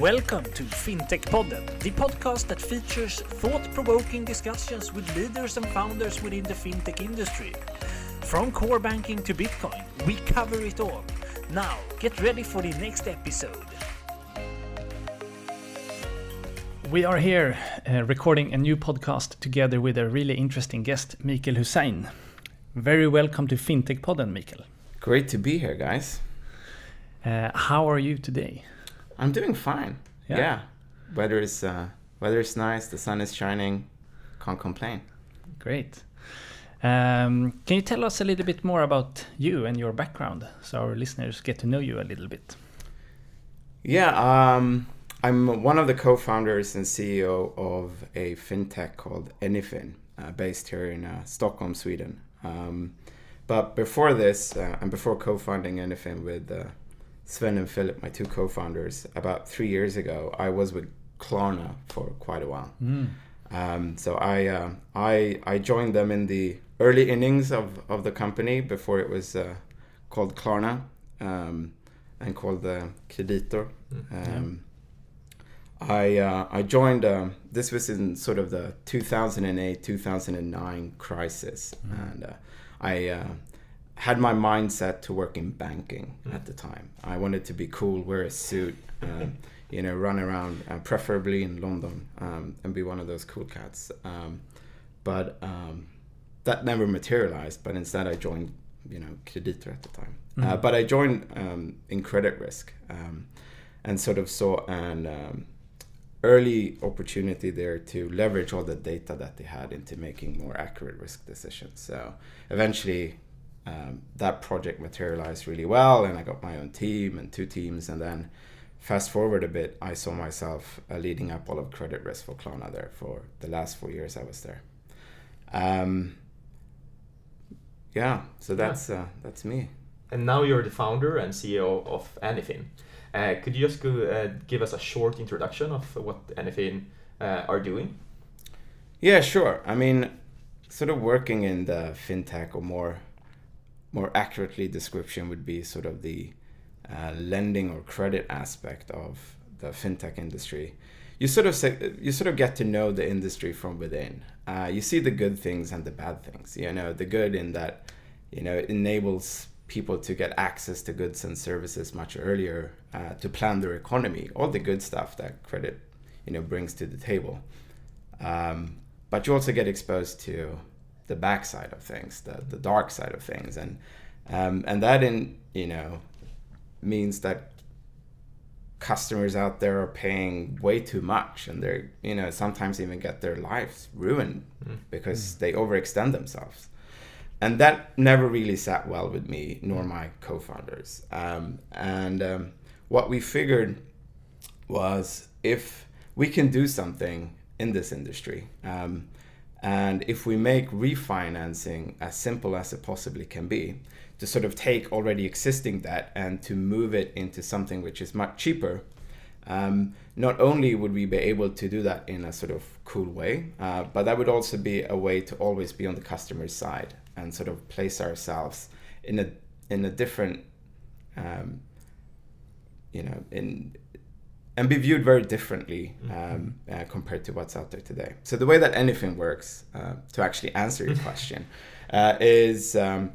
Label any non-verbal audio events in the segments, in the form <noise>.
Welcome to FinTech Podden, the podcast that features thought provoking discussions with leaders and founders within the fintech industry. From core banking to Bitcoin, we cover it all. Now, get ready for the next episode. We are here uh, recording a new podcast together with a really interesting guest, Mikael Hussein. Very welcome to FinTech Podden, Mikael. Great to be here, guys. Uh, how are you today? I'm doing fine. Yeah. yeah. Weather is uh, weather is nice. The sun is shining. Can't complain. Great. Um, can you tell us a little bit more about you and your background, so our listeners get to know you a little bit? Yeah, um, I'm one of the co-founders and CEO of a fintech called Anyfin, uh, based here in uh, Stockholm, Sweden. Um, but before this, uh, and before co-founding Anyfin with uh, Sven and Philip, my two co-founders, about three years ago, I was with Klarna for quite a while. Mm. Um, so I, uh, I I joined them in the early innings of, of the company before it was uh, called Klarna um, and called the Kreditor. Mm. Um, I uh, I joined. Um, this was in sort of the 2008 2009 crisis, mm. and uh, I uh, had my mindset to work in banking mm. at the time. I wanted to be cool, wear a suit, um, <laughs> you know, run around, uh, preferably in London, um, and be one of those cool cats. Um, but um, that never materialized. But instead, I joined, you know, Kreditor at the time. Mm. Uh, but I joined um, in credit risk, um, and sort of saw an early opportunity there to leverage all the data that they had into making more accurate risk decisions. So eventually um, that project materialized really well and i got my own team and two teams and then fast forward a bit i saw myself uh, leading up all of credit risk for Klarna there for the last four years i was there. Um, yeah so that's uh, that's me. And now you're the founder and ceo of anyfin. Uh, could you just go, uh, give us a short introduction of what anyfin uh, are doing? Yeah sure. I mean sort of working in the fintech or more more accurately description would be sort of the uh, lending or credit aspect of the fintech industry. You sort of say, you sort of get to know the industry from within. Uh, you see the good things and the bad things. You know the good in that you know it enables people to get access to goods and services much earlier uh, to plan their economy. All the good stuff that credit you know brings to the table. Um, but you also get exposed to the backside of things, the the dark side of things, and um, and that in you know means that customers out there are paying way too much, and they're you know sometimes even get their lives ruined mm. because mm. they overextend themselves, and that never really sat well with me nor my co-founders. Um, and um, what we figured was if we can do something in this industry. Um, and if we make refinancing as simple as it possibly can be, to sort of take already existing debt and to move it into something which is much cheaper, um, not only would we be able to do that in a sort of cool way, uh, but that would also be a way to always be on the customer's side and sort of place ourselves in a in a different, um, you know, in and be viewed very differently mm-hmm. um, uh, compared to what's out there today. So the way that Anyfin works, uh, to actually answer your <laughs> question, uh, is um,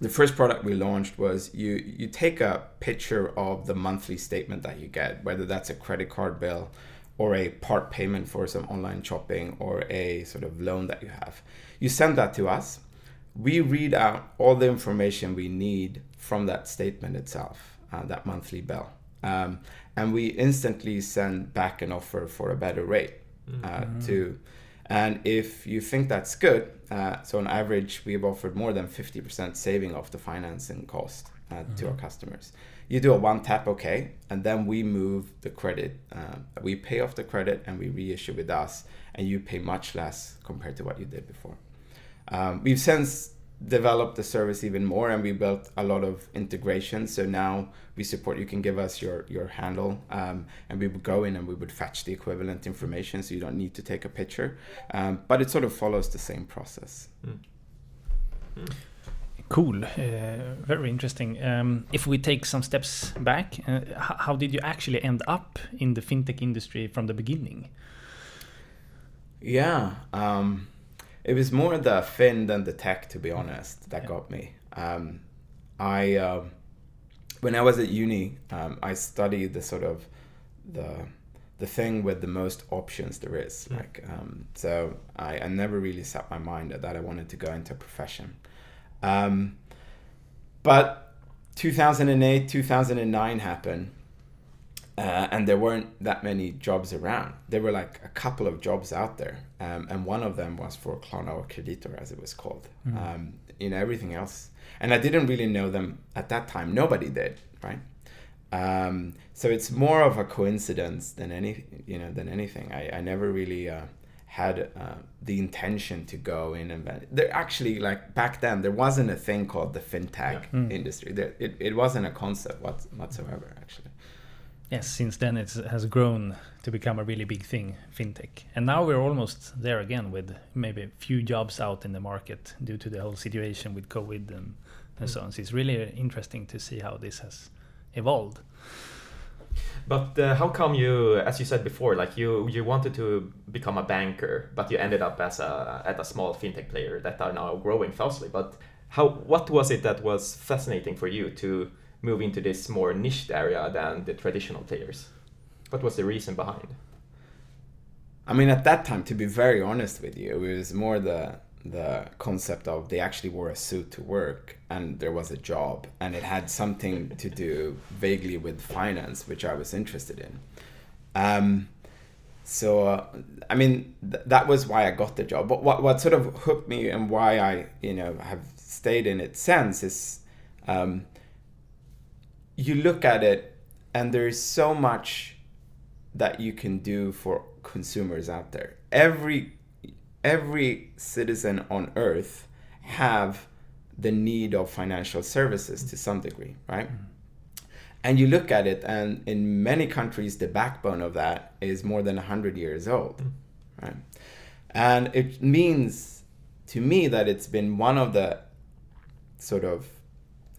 the first product we launched was you you take a picture of the monthly statement that you get, whether that's a credit card bill or a part payment for some online shopping or a sort of loan that you have. You send that to us. We read out all the information we need from that statement itself, uh, that monthly bill. Um, and we instantly send back an offer for a better rate uh, mm-hmm. to and if you think that's good uh, so on average we've offered more than 50% saving off the financing cost uh, mm-hmm. to our mm-hmm. customers you do a one tap okay and then we move the credit uh, we pay off the credit and we reissue with us and you pay much less compared to what you did before um, we've since developed the service even more and we built a lot of integration so now we support you can give us your your handle um, and we would go in and we would fetch the equivalent information so you don't need to take a picture um, but it sort of follows the same process mm. Mm. Cool, uh, very interesting. Um, if we take some steps back, uh, how did you actually end up in the fintech industry from the beginning? Yeah, um, it was more the fin than the tech, to be honest, that yeah. got me. Um, I uh, when I was at uni, um, I studied the sort of the the thing with the most options there is. Mm. Like, um, so I, I never really set my mind that I wanted to go into a profession. Um, but 2008, 2009 happened, uh, and there weren't that many jobs around. There were like a couple of jobs out there, um, and one of them was for Klarna or Kreditor, as it was called. Mm. Um, you know, everything else. And I didn't really know them at that time. Nobody did, right? Um, so it's more of a coincidence than any, you know, than anything. I, I never really uh, had uh, the intention to go in and there actually like back then there wasn't a thing called the fintech yeah. mm. industry. There, it, it wasn't a concept whatsoever actually. Yes, since then it has grown to become a really big thing, fintech. And now we're almost there again with maybe a few jobs out in the market due to the whole situation with COVID and, and so on. So it's really interesting to see how this has evolved. But uh, how come you, as you said before, like you you wanted to become a banker, but you ended up as a at a small fintech player that are now growing fastly. But how what was it that was fascinating for you to move into this more niched area than the traditional players? What was the reason behind? I mean, at that time, to be very honest with you, it was more the the concept of they actually wore a suit to work and there was a job and it had something to do <laughs> vaguely with finance, which I was interested in. Um, so uh, I mean th- that was why I got the job. But what what sort of hooked me and why I you know have stayed in it since is um, you look at it and there's so much that you can do for consumers out there. Every every citizen on earth have the need of financial services to some degree right? And you look at it and in many countries the backbone of that is more than 100 years old right? And it means to me that it's been one of the sort of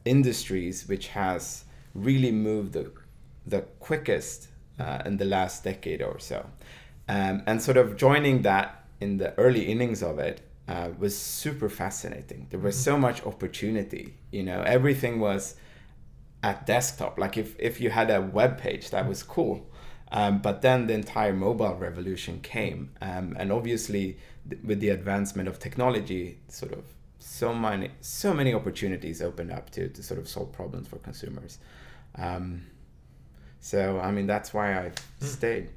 industries which has really moved the, the quickest uh, in the last decade or so. Um, and sort of joining that in the early innings of it uh, was super fascinating. There was so much opportunity. You know, everything was at desktop. Like if, if you had a web page, that was cool. Um, but then the entire mobile revolution came. Um, and obviously, th- with the advancement of technology, sort of so many so many opportunities opened up to, to sort of solve problems for consumers. Um, so I mean that's why I hmm. stayed.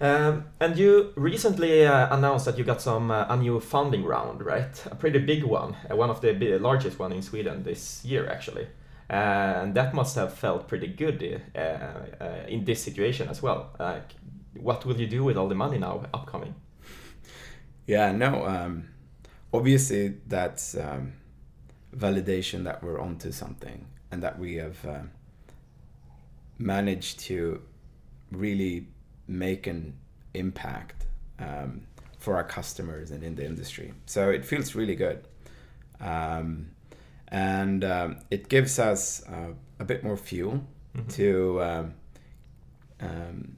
Um, and you recently uh, announced that you got some uh, a new funding round, right? A pretty big one, uh, one of the largest one in Sweden this year, actually. and that must have felt pretty good uh, uh, in this situation as well. Like, what will you do with all the money now upcoming? Yeah, no. Um, obviously, that's um, validation that we're onto something and that we have um, managed to really make an impact um, for our customers and in the industry. So it feels really good. Um, and um, it gives us uh, a bit more fuel mm-hmm. to um, um,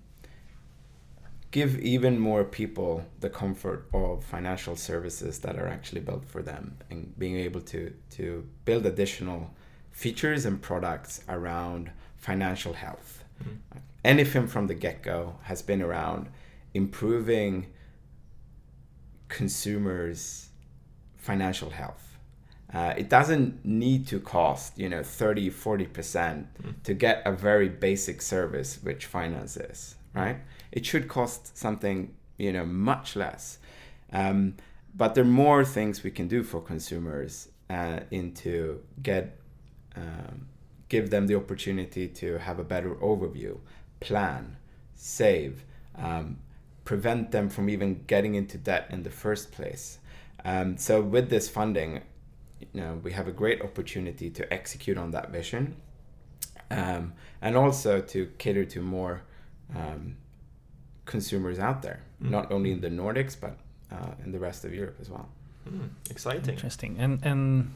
give even more people the comfort of financial services that are actually built for them and being able to, to build additional features and products around financial health. Mm-hmm. Anyfin from the get go has been around improving consumers' financial health. Uh, it doesn't need to cost, you know, 30, 40% mm. to get a very basic service, which finance is, right? It should cost something, you know, much less. Um, but there are more things we can do for consumers uh, into get um, give them the opportunity to have a better overview, plan, save, um, prevent them from even getting into debt in the first place. Um, so with this funding, you know, we have a great opportunity to execute on that vision, um, and also to cater to more um, consumers out there, mm. not only in the Nordics but uh, in the rest of Europe as well. Mm, exciting, interesting, and and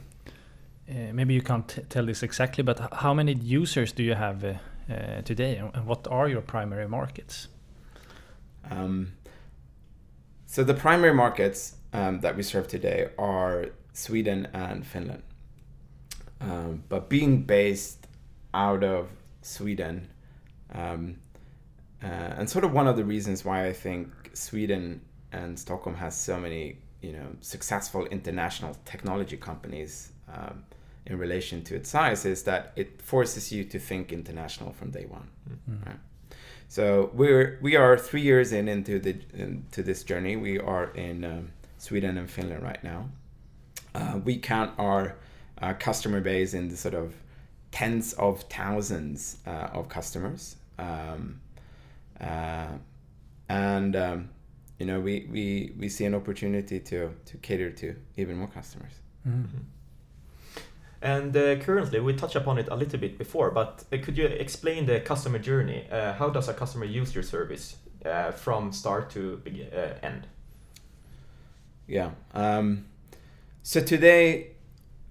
maybe you can't tell this exactly, but how many users do you have uh, uh, today, and what are your primary markets? Um, so the primary markets um, that we serve today are Sweden and Finland. Um, but being based out of Sweden, um, uh, and sort of one of the reasons why I think Sweden and Stockholm has so many, you know, successful international technology companies um, in relation to its size is that it forces you to think international from day one. Mm-hmm. Right? So we're we are three years in into the into this journey. We are in um, Sweden and Finland right now. Uh, we count our uh, customer base in the sort of tens of thousands uh, of customers, um, uh, and um, you know we, we we see an opportunity to to cater to even more customers. Mm-hmm. And uh, currently, we touched upon it a little bit before, but uh, could you explain the customer journey? Uh, how does a customer use your service uh, from start to uh, end? Yeah. Um, so today,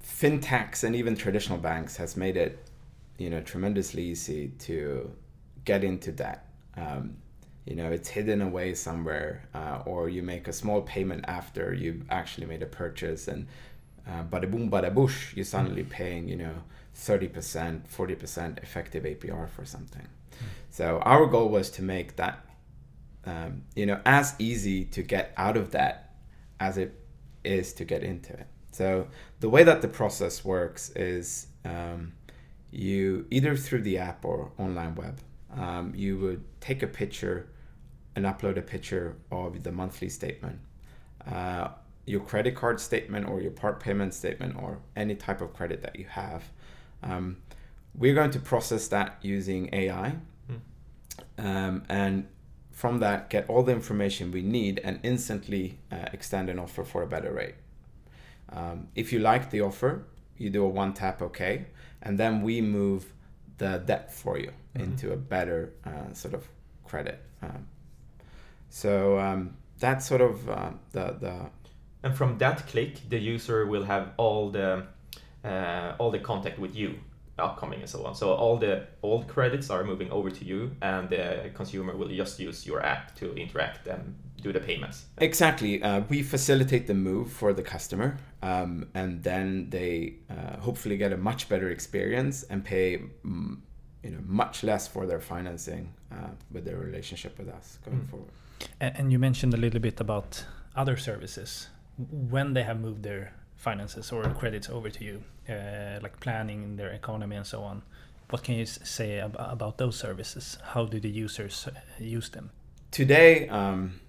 fintechs and even traditional banks has made it, you know, tremendously easy to get into debt. Um, you know, it's hidden away somewhere, uh, or you make a small payment after you've actually made a purchase, and uh, bada boom, bada bush, you're suddenly paying, you know, 30%, 40% effective APR for something. Mm. So our goal was to make that, um, you know, as easy to get out of that as it is to get into it. So the way that the process works is um, you either through the app or online web, um, you would take a picture and upload a picture of the monthly statement. Uh, your credit card statement or your part payment statement or any type of credit that you have. Um, we're going to process that using AI mm. um, and from that get all the information we need and instantly uh, extend an offer for a better rate. Um, if you like the offer, you do a one tap OK, and then we move the debt for you mm-hmm. into a better uh, sort of credit. Um, so um, that's sort of uh, the the and from that click the user will have all the uh, all the contact with you upcoming and so on. So all the old credits are moving over to you and the consumer will just use your app to interact and do the payments. Exactly. Uh, we facilitate the move for the customer um, and then they uh, hopefully get a much better experience and pay mm, you know much less for their financing uh, with their relationship with us going mm. forward. And you mentioned a little bit about other services when they have moved their finances or credits over to you, uh, like planning their economy and so on. What can you say ab about those services? How do the users uh, use them? Today, um,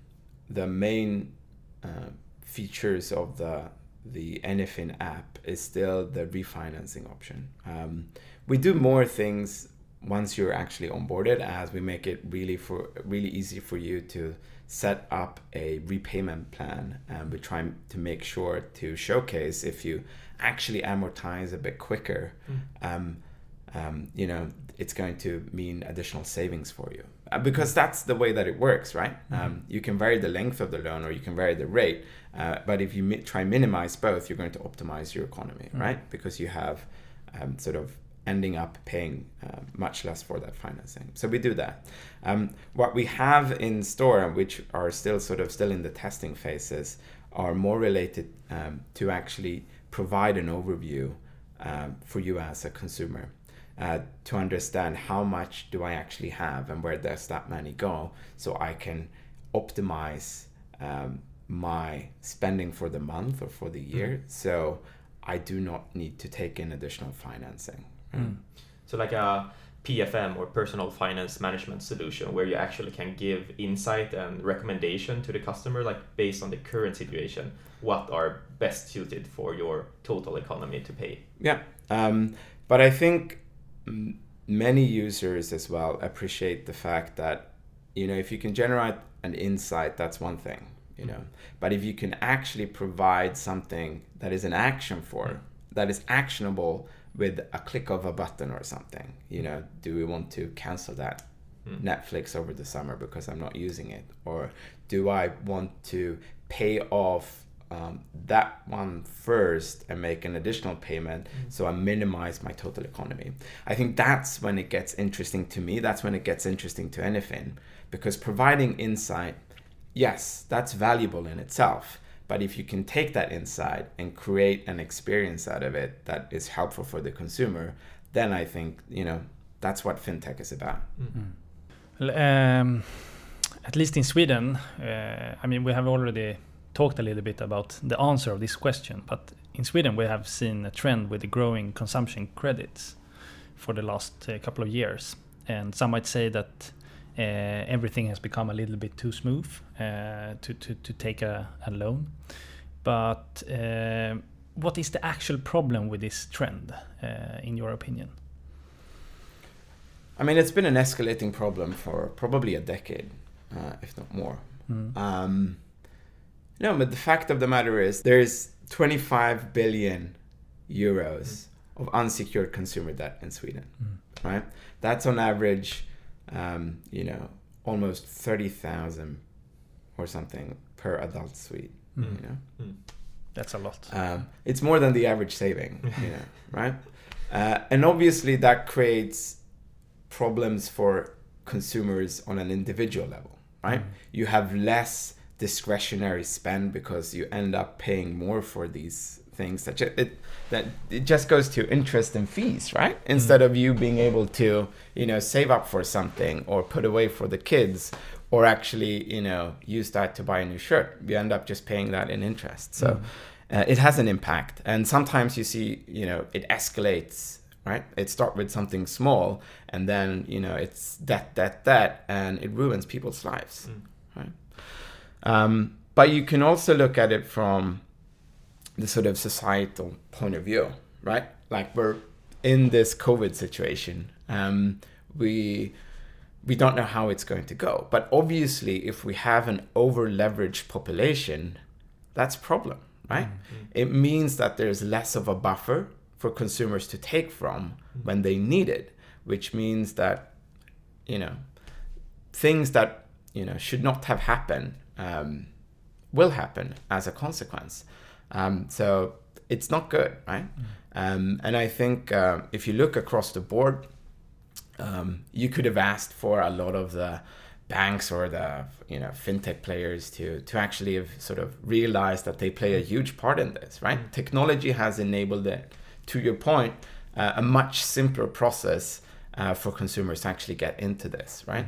the main uh, features of the the Anyfin app is still the refinancing option. Um, we do more things once you're actually onboarded, as we make it really for really easy for you to set up a repayment plan and we're trying to make sure to showcase if you actually amortize a bit quicker mm. um, um, you know it's going to mean additional savings for you uh, because that's the way that it works right mm. um, you can vary the length of the loan or you can vary the rate uh, but if you mi- try minimize both you're going to optimize your economy mm. right because you have um, sort of ending up paying uh, much less for that financing. So we do that. Um, what we have in store, which are still sort of still in the testing phases, are more related um, to actually provide an overview um, for you as a consumer. Uh, to understand how much do I actually have and where does that money go, so I can optimize um, my spending for the month or for the year. Mm-hmm. So I do not need to take in additional financing. Mm. So like a PFM or personal finance management solution where you actually can give insight and recommendation to the customer like based on the current situation what are best suited for your total economy to pay. Yeah. Um, but I think many users as well appreciate the fact that you know if you can generate an insight that's one thing you know but if you can actually provide something that is an action for mm. that is actionable with a click of a button or something. You know, do we want to cancel that mm. Netflix over the summer because I'm not using it? Or do I want to pay off um, that one first and make an additional payment so I minimize my total economy. I think that's when it gets interesting to me. That's when it gets interesting to Anyfin because providing insight, yes, that's valuable in itself. But if you can take that insight and create an experience out of it that is helpful for the consumer, then I think, you know, that's what fintech is about. L- Um, at least in Sweden, uh, I mean, we have already talked a little bit about the answer of this question, but in Sweden, we have seen a trend with the growing consumption credits for the last uh, couple of years. And some might say that everything has become a little bit too smooth uh, to, to, to take a, a loan. But uh, what is the actual problem with this trend, uh, in your opinion? I mean, it's been an escalating problem for probably a decade, uh, if not more. Mm. Um, no, but the fact of the matter is, there's 25 billion euros of unsecured consumer debt in Sweden, Mm. right? That's on average, um, you know, almost 30,000 or something per adult Swede. Mm. You know, That's a lot. um, it's more than the average saving, you <laughs> know, right? Uh, and obviously that creates problems for consumers on an individual level, right? Mm. You have less discretionary spend because you end up paying more for these things that it that it just goes to interest and fees, right? Instead of you being able to, you know, save up for something or put away for the kids or actually, you know, use that to buy a new shirt. You end up just paying that in interest. So uh, it has an impact and sometimes you see you know it escalates right it start with something small and then you know it's that that that and it ruins people's lives Mm. right um, but you can also look at it from the sort of societal point of view right? Like we're in this covid situation um, we we don't know how it's going to go. But obviously if we have an over leveraged population that's a problem right? It means that there's less of a buffer for consumers to take from when they need it which means that you know things that you know should not have happened um, will happen as a consequence um, so it's not good right? Um, and i think uh, if you look across the board um, you could have asked for a lot of the banks or the you know fintech players to to actually have sort of realized that they play a huge part in this right? Technology has enabled it. To your point uh, a much simpler process uh, for consumers to actually get into this right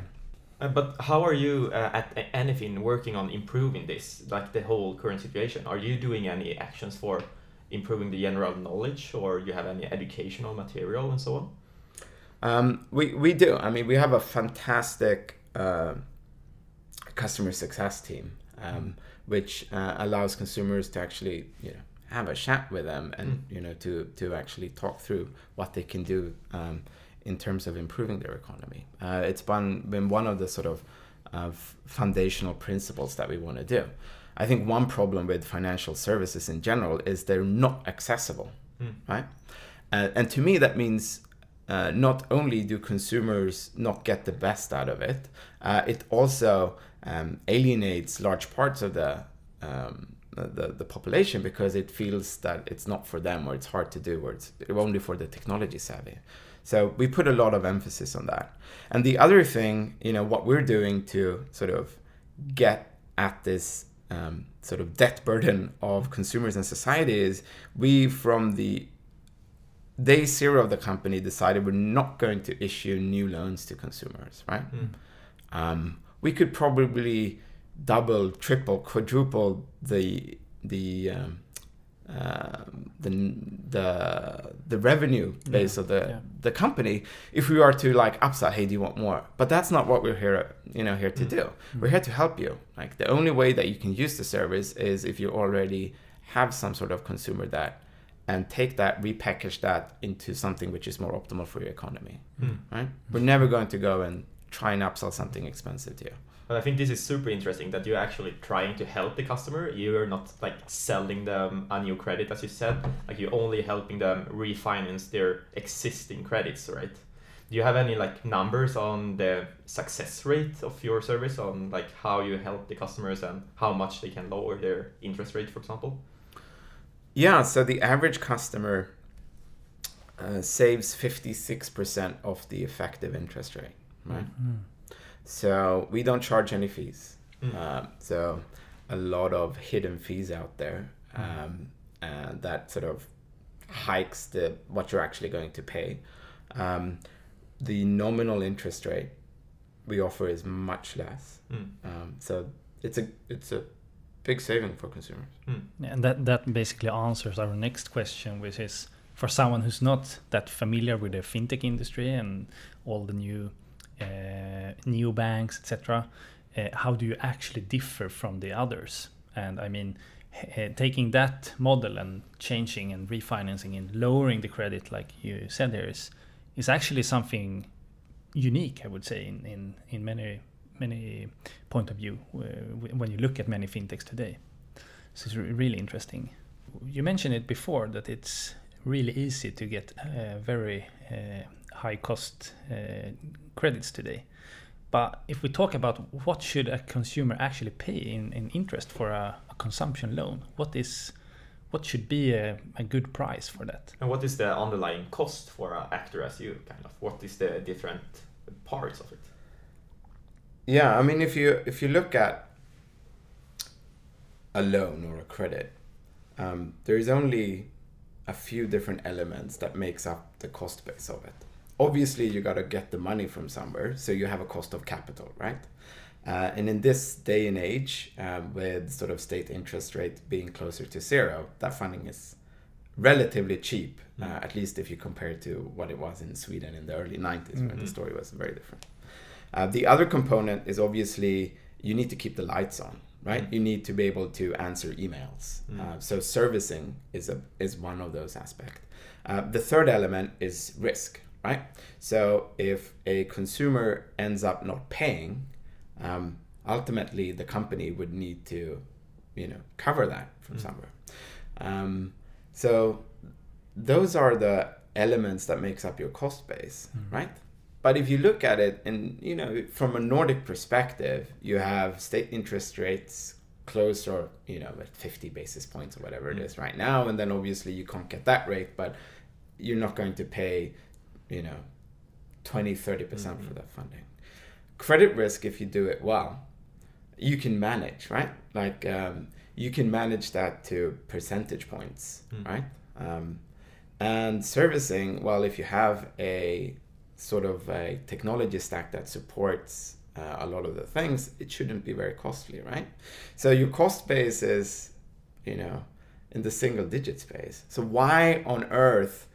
Uh, but how are you uh, at Anyfin working on improving this, like the whole current situation? Are you doing any actions for improving the general knowledge, or you have any educational material and so on? Um, we, we do. I mean, we have a fantastic uh, customer success team, um, which uh, allows consumers to actually, you know, have a chat with them and Mm. you know to to actually talk through what they can do um, in terms of improving their economy. Uh, it's been been one of the sort of uh, foundational principles that we want to do. I think one problem with financial services in general is they're not accessible, Mm. right? Uh, and to me, that means uh, not only do consumers not get the best out of it, uh, it also um, alienates large parts of the, um, the the population because it feels that it's not for them or it's hard to do or it's only for the technology savvy. So we put a lot of emphasis on that. And the other thing, you know, what we're doing to sort of get at this um, sort of debt burden of consumers and society is we from the day zero of the company decided we're not going to issue new loans to consumers, right? Mm. Um, we could probably double, triple, quadruple the the um, uh, the the the revenue base of the yeah. the company if we are to like upsell hey do you want more? But that's not what we're here you know here to Mm. do. We're here to help you. Like the only way that you can use the service is if you already have some sort of consumer that and take that repackage that into something which is more optimal for your economy Mm. right? We're never going to go and try and upsell something expensive to you But I think this is super interesting that you're actually trying to help the customer. You're not like selling them a new credit, as you said. Like you're only helping them refinance their existing credits, right? Do you have any like numbers on the success rate of your service on like how you help the customers and how much they can lower their interest rate, for example? Yeah, so the average customer uh, saves 56% of the effective interest rate, right? So we don't charge any fees. Mm. Um, so a lot of hidden fees out there um, and that sort of hikes the what you're actually going to pay. Um, the nominal interest rate we offer is much less. Mm. Um, so it's a it's a big saving for consumers. And that that basically answers our next question, which is for someone who's not that familiar with the fintech industry and all the new uh, new banks, etc. Uh, how do you actually differ from the others? And I mean, h- taking that model and changing and refinancing and lowering the credit, like you said, there is is actually something unique, I would say, in in, in many many point of view uh, when you look at many fintechs today. So it's re- really interesting. You mentioned it before that it's really easy to get uh, very uh, high cost uh, credits today. But if we talk about what should a consumer actually pay in, in interest for a, a consumption loan, what is what should be a, a good price for that? And what is the underlying cost for an actor as you? Kind of what is the different parts of it? Yeah, I mean, if you if you look at a loan or a credit, um, there is only a few different elements that makes up the cost base of it. Obviously, you got to get the money from somewhere, so you have a cost of capital, right? Uh, and in this day and age, um, with sort of state interest rate being closer to zero, that funding is relatively cheap, uh, Mm. at least if you compare it to what it was in Sweden in the early 90s, when the Mhm. story was very different. Uh, the other component is obviously you need to keep the lights on, right? Mm. You need to be able to answer emails. Mm. Uh, so servicing is a is one of those aspects. Uh, the third element is risk, right? So if a consumer ends up not paying, um, ultimately the company would need to, you know, cover that from Mm. somewhere. Um, so those are the elements that makes up your cost base, right? But if you look at it and you know from a Nordic perspective, you have state interest rates close or you know at 50 basis points or whatever it Mm. is right now and then obviously you can't get that rate but you're not going to pay you know 20 30% for that funding. Credit risk if you do it well you can manage right? Like um, you can manage that to percentage points Mm. right? Um, and servicing well if you have a sort of a technology stack that supports uh, a lot of the things it shouldn't be very costly right? So your cost base is you know in the single digit space. So why on earth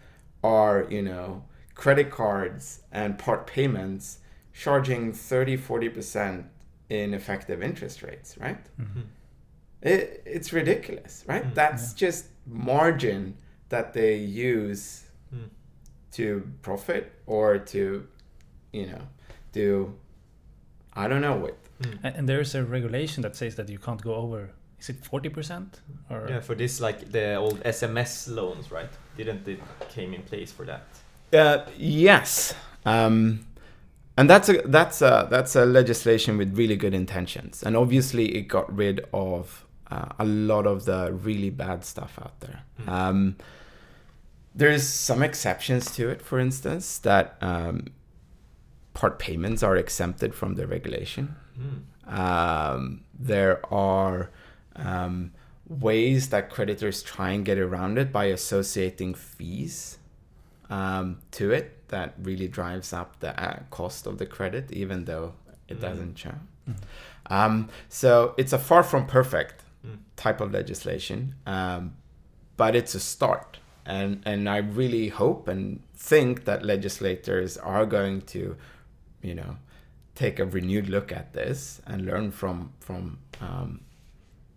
are you know credit cards and part payments charging 30 40% in effective interest rates right Mm-hmm. it, it's ridiculous right Mm, that's just margin that they use Mm. to profit or to you know do i don't know what Mm. And, and there's a regulation that says that you can't go over. Is it forty percent or? Yeah, for this like the old SMS loans, right? Didn't it came in place for that? Uh, yes, um, and that's a that's a that's a legislation with really good intentions, and obviously it got rid of uh, a lot of the really bad stuff out there. Mm. Um, there's some exceptions to it, for instance, that um, part payments are exempted from the regulation. Mm. Um, there are um, ways that creditors try and get around it by associating fees um, to it that really drives up the uh, cost of the credit, even though it Mm. doesn't show. Mm. Um, so it's a far from perfect Mm. type of legislation, um, but it's a start. And, and I really hope and think that legislators are going to, you know, take a renewed look at this and learn from from um,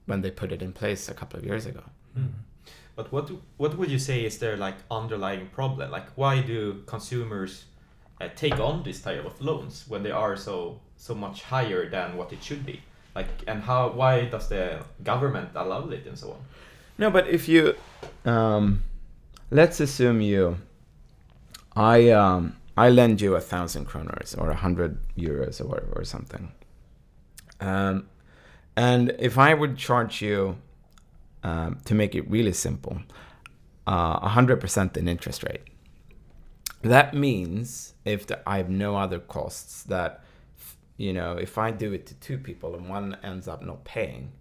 when they put it in place a couple of years ago. Mm. But what what would you say is their like underlying problem? Like why do consumers uh, take on this type of loans when they are so so much higher than what it should be? Like and how why does the government allow it and so on? No, but if you, um, let's assume you, I um, I lend you a thousand kroners or a hundred euros or or something. Um, and if I would charge you, um, to make it really simple, uh, a hundred percent in interest rate, that means if the, I have no other costs that, you know, if I do it to two people and one ends up not paying,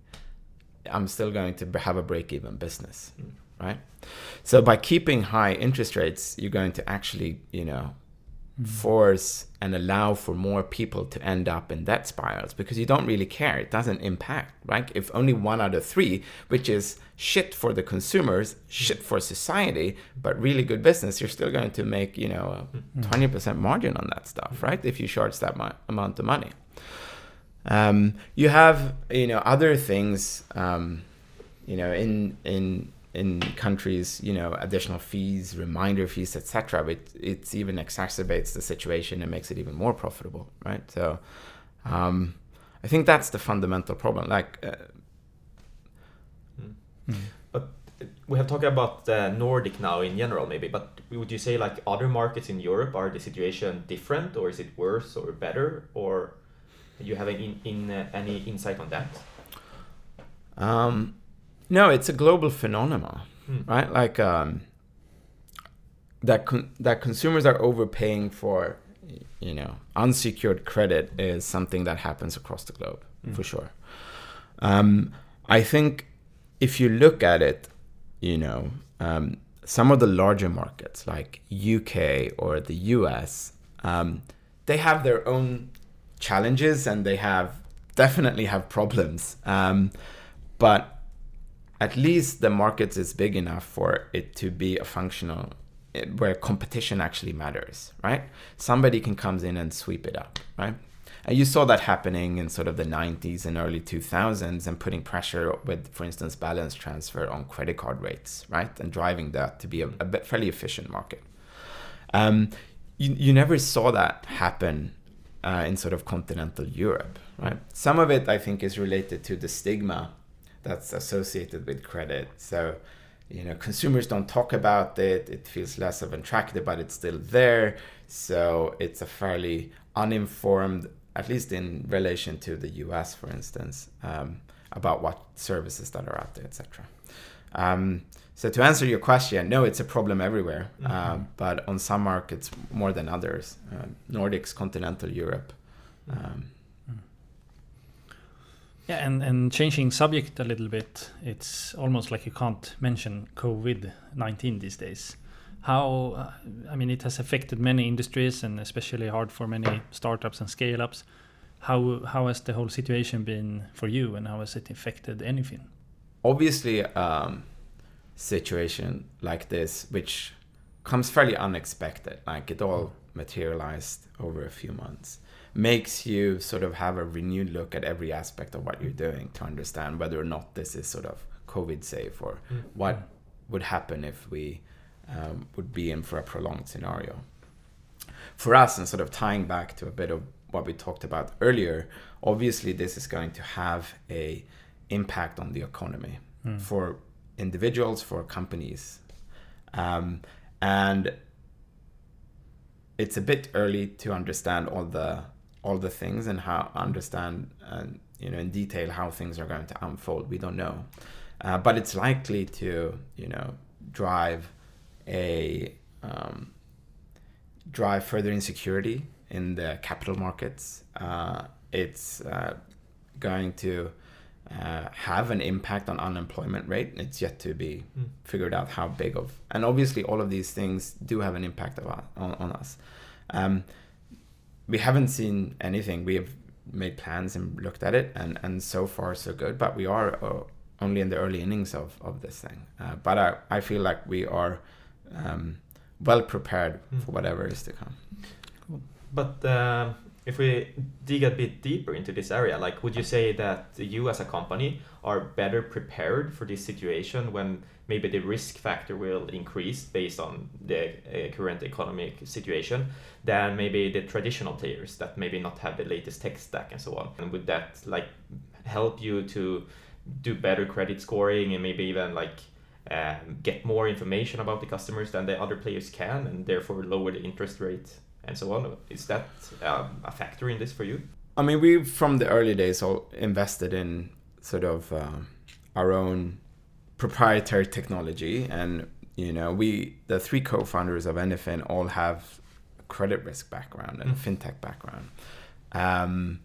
I'm still going to have a break-even business, Mm. right? So by keeping high interest rates, you're going to actually, you know, force and allow for more people to end up in debt spirals because you don't really care. It doesn't impact, right? If only one out of three, which is shit for the consumers, shit for society, but really good business, you're still going to make, you know, a 20% margin on that stuff, right? If you charge that mu- amount of money. Um, you have, you know, other things, um, you know, in, in, in countries, you know, additional fees, reminder fees, etc. But it even exacerbates the situation and makes it even more profitable, right? So, um, I think that's the fundamental problem. Like, uh, we have talked about uh, Nordic now in general, maybe, but would you say like other markets in Europe are the situation different, or is it worse or better, or you have in, in uh, any insight on that? um, no, it's a global phenomenon, Hmm. right? Like um, that con- that consumers are overpaying for, you know, unsecured credit is something that happens across the globe for sure. Um, I think if you look at it, you know, um, some of the larger markets like UK or the US, um, they have their own challenges and they have definitely have problems. Um, but at least the market is big enough for it to be a functional eh, where competition actually matters, right? Somebody can comes in and sweep it up, right? And you saw that happening in sort of the 90s and early 2000s and putting pressure with, for instance, balance transfer on credit card rates, right? And driving that to be a, a fairly efficient market. Um, you, you never saw that happen uh, in sort of continental Europe, right? Some of it, I think, is related to the stigma that's associated with credit. So, you know, consumers don't talk about it. It feels less of an attractive, but it's still there. So it's a fairly uninformed, at least in relation to the U.S., for instance, um, about what services that are out there, etc. Um, so to answer your question, no, it's a problem everywhere, uh, but on some markets more than others. Uh, Nordics, continental Europe. Um, Yeah, and, and changing subject a little bit, it's almost like you can't mention COVID 19 these days. How, uh, I mean, it has affected many industries and especially hard for many startups and scale ups. How, how has the whole situation been for you and how has it affected Anyfin? obviously um, situation like this which comes fairly unexpected like it all materialized over a few months makes you sort of have a renewed look at every aspect of what you're doing to understand whether or not this is sort of covid safe or what would happen if we um, would be in for a prolonged scenario. For us and sort of tying back to a bit of what we talked about earlier obviously this is going to have a impact on the economy for individuals for companies. Um, and it's a bit early to understand all the all the things and how understand and you know in detail how things are going to unfold we don't know uh, but it's likely to you know drive a um, drive further insecurity in the capital markets. Uh, it's uh, going to uh, have an impact on unemployment rate. It's yet to be Mm. figured out how big of, and obviously all of these things do have an impact on, on us. Um, we haven't seen anything. We have made plans and looked at it, and, and so far so good. But we are uh, only in the early innings of, of this thing. Uh, but I, I feel like we are um, well prepared Mm. for whatever is to come. But um, if we dig a bit deeper into this area, like, would you say that you as a company are better prepared for this situation when maybe the risk factor will increase based on the uh, current economic situation than maybe the traditional players that maybe not have the latest tech stack and so on? And would that like help you to do better credit scoring and maybe even like um, get more information about the customers than the other players can, and therefore lower the interest rate and so on. Is that um, a factor in this for you? I mean, we from the early days all invested in sort of um, our own proprietary technology, and you know, we the three co-founders of Anyfin all have a credit risk background and a fintech background, um,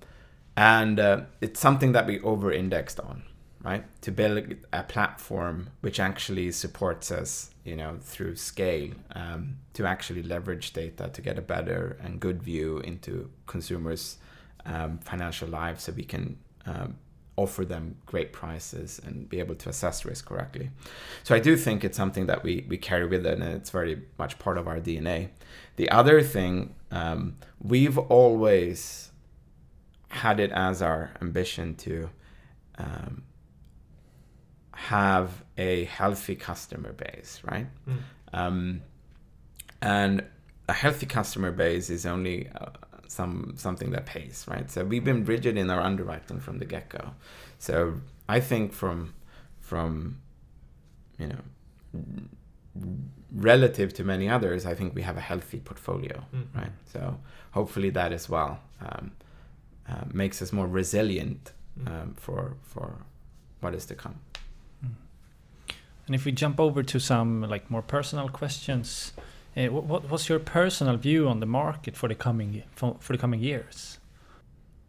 and uh, it's something that we over-indexed on, right? To build a platform which actually supports us, you know, through scale, um, to actually leverage data to get a better and good view into consumers' um, financial lives, so we can um, offer them great prices and be able to assess risk correctly. So I do think it's something that we, we carry with it and it's very much part of our DNA. The other thing, um, we've always had it as our ambition to um, have a healthy customer base, right? Mm. Um, and a healthy customer base is only uh, some something that pays, right? So we've been rigid in our underwriting from the get go. So I think from from you know relative to many others, I think we have a healthy portfolio, Mm. right? So hopefully that as well um, uh, makes us more resilient Mm. um, for for what is to come. And if we jump over to some like more personal questions, uh, what, what what's your personal view on the market for the coming for, for the coming years?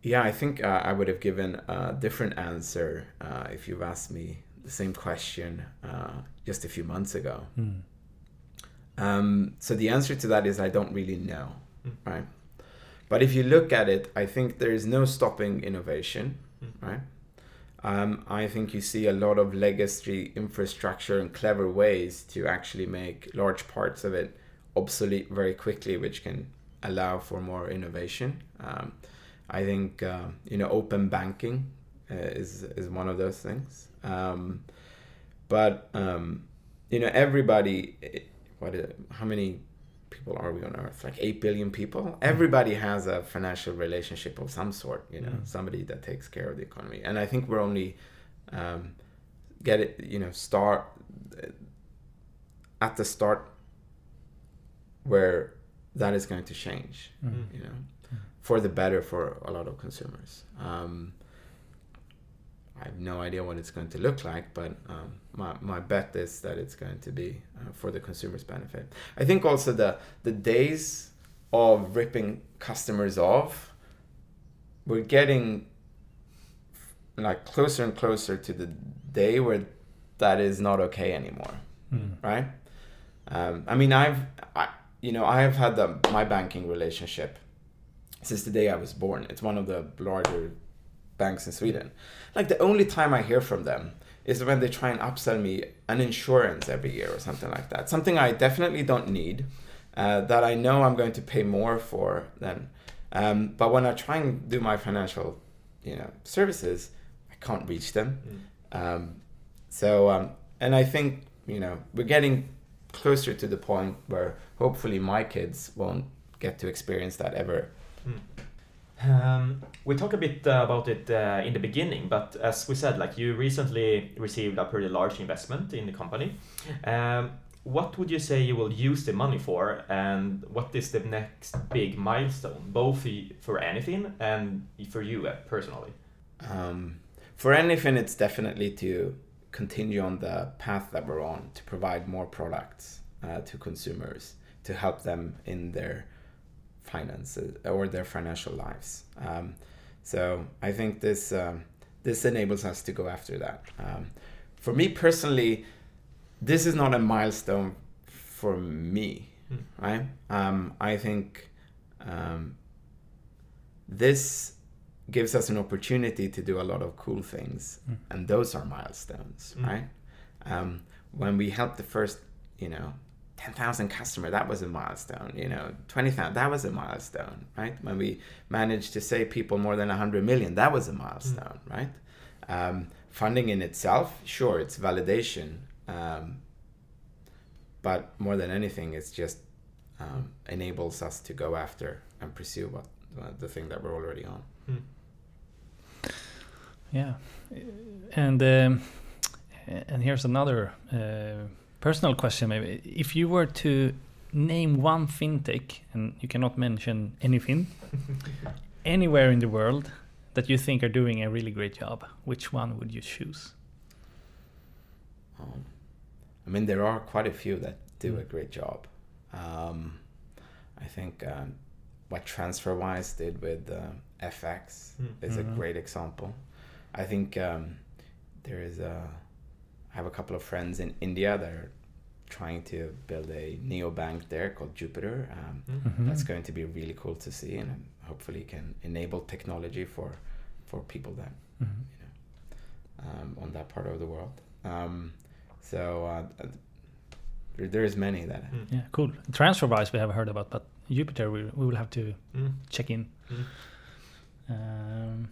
Yeah, I think uh, I would have given a different answer uh, if you've asked me the same question uh, just a few months ago. Mm. Um, so the answer to that is I don't really know, Mm. right? But if you look at it, I think there is no stopping innovation, Mm. right? Um, I think you see a lot of legacy infrastructure and clever ways to actually make large parts of it obsolete very quickly, which can allow for more innovation. Um, I think uh, you know open banking uh, is is one of those things. Um, but um, you know everybody, eh, what is, how many people are we on Earth? Like eight billion people. Everybody has a financial relationship of some sort. You know, Mm. somebody that takes care of the economy. And I think we're only um, get it. You know, start at the start where that is going to change Mm. you know, for the better for a lot of consumers. Um, I have no idea what it's going to look like, but um, my, my bet is that it's going to be uh, for the consumer's benefit. I think also the the days of ripping customers off, we're getting like closer and closer to the day where that is not okay anymore Mm. right? Um, I mean, I've, I, you know, I have had the, my banking relationship since the day I was born. It's one of the larger banks in Sweden. Like the only time I hear from them is when they try and upsell me an insurance every year or something like that. Something I definitely don't need, uh, that I know I'm going to pay more for than. Um, but when I try and do my financial, you know, services, I can't reach them. Mm. Um, so, um, and I think, you know, we're getting closer to the point where hopefully my kids won't get to experience that ever. Um, we talked a bit uh, about it uh, in the beginning, but as we said, like you recently received a pretty large investment in the company. Um, what would you say you will use the money for, and what is the next big milestone, both for Anyfin and for you uh, personally? Um, for Anyfin, it's definitely to continue on the path that we're on to provide more products uh, to consumers to help them in their finances or their financial lives. Um, so I think this um, this enables us to go after that. Um, for me personally, this is not a milestone for me, Mm. right? Um, I think um, this gives us an opportunity to do a lot of cool things, Mm. and those are milestones, Mm. right? Um, when we help the first, you know, 10,000 customer, that was a milestone, you know, 20,000, that was a milestone, right? When we managed to save people more than 100 million, that was a milestone, right? Um, funding in itself, sure, it's validation, um, but more than anything, it's just um, enables us to go after and pursue what the thing that we're already on. Yeah, and um, and here's another uh, personal question. Maybe if you were to name one fintech, and you cannot mention Anyfin, <laughs> anywhere in the world that you think are doing a really great job, which one would you choose? Um, I mean, there are quite a few that do Mm. a great job. Um, I think um, what TransferWise did with uh, FX Mm. is a Mhm. great example. I think um, there is a. I have a couple of friends in India that are trying to build a neobank there called Jupiter. Um, Mm. Mhm. That's going to be really cool to see, and hopefully can enable technology for for people that Mhm. um, on that part of the world. Um, so uh, uh, there, there's many that. Mm. Yeah, cool. TransferWise we have heard about, but Jupiter we, we will have to Mm. check in. Mm.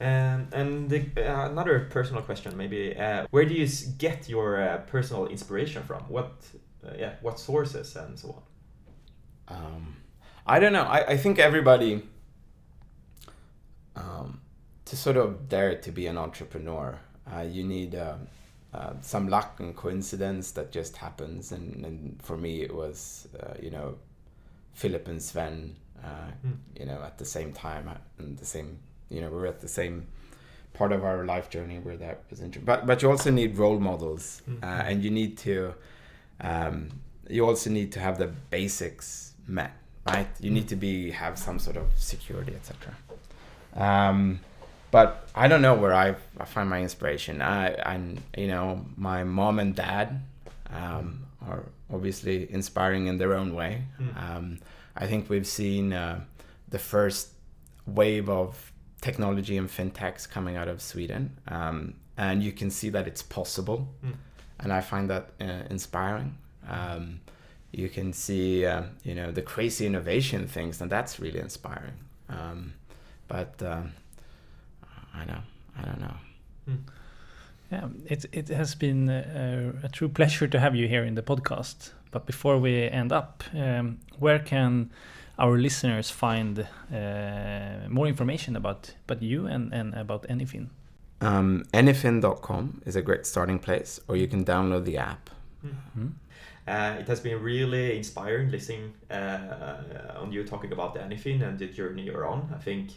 Um, and the, uh, another personal question, maybe, uh, where do you get your uh, personal inspiration from? What, uh, yeah, what sources and so on? Um, I don't know. I, I think everybody um, to sort of dare to be an entrepreneur, uh, you need um, uh, some luck and coincidence that just happens. And, and for me, it was uh, you know Filip and Sven, uh, Mm. you know, at the same time and the same you know we were at the same part of our life journey where that was interesting. But but you also need role models, Mm. uh, and you need to um, you also need to have the basics met, right? You need to be have some sort of security, etc. Um, but I don't know where I, I find my inspiration. I I'm you know my mom and dad um, are obviously inspiring in their own way. Mm. Um, I think we've seen uh, the first wave of technology and fintechs coming out of Sweden, um, and you can see that it's possible, Mm. and I find that uh, inspiring. Um, you can see, uh, you know, the crazy innovation things, and that's really inspiring. Um, but um, I know, I don't know. yeah, it it has been a, a true pleasure to have you here in the podcast. But before we end up, um, where can our listeners find uh, more information about about you and, and about Anyfin? Um, anyfin.com is a great starting place, or you can download the app. Hmm? Uh, it has been really inspiring listening uh, on you talking about Anyfin and the journey you're on. I think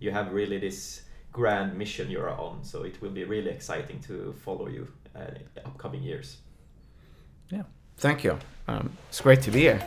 you have really this grand mission you're on, so it will be really exciting to follow you uh, in upcoming years. Yeah. Thank you. Um, it's great to be here.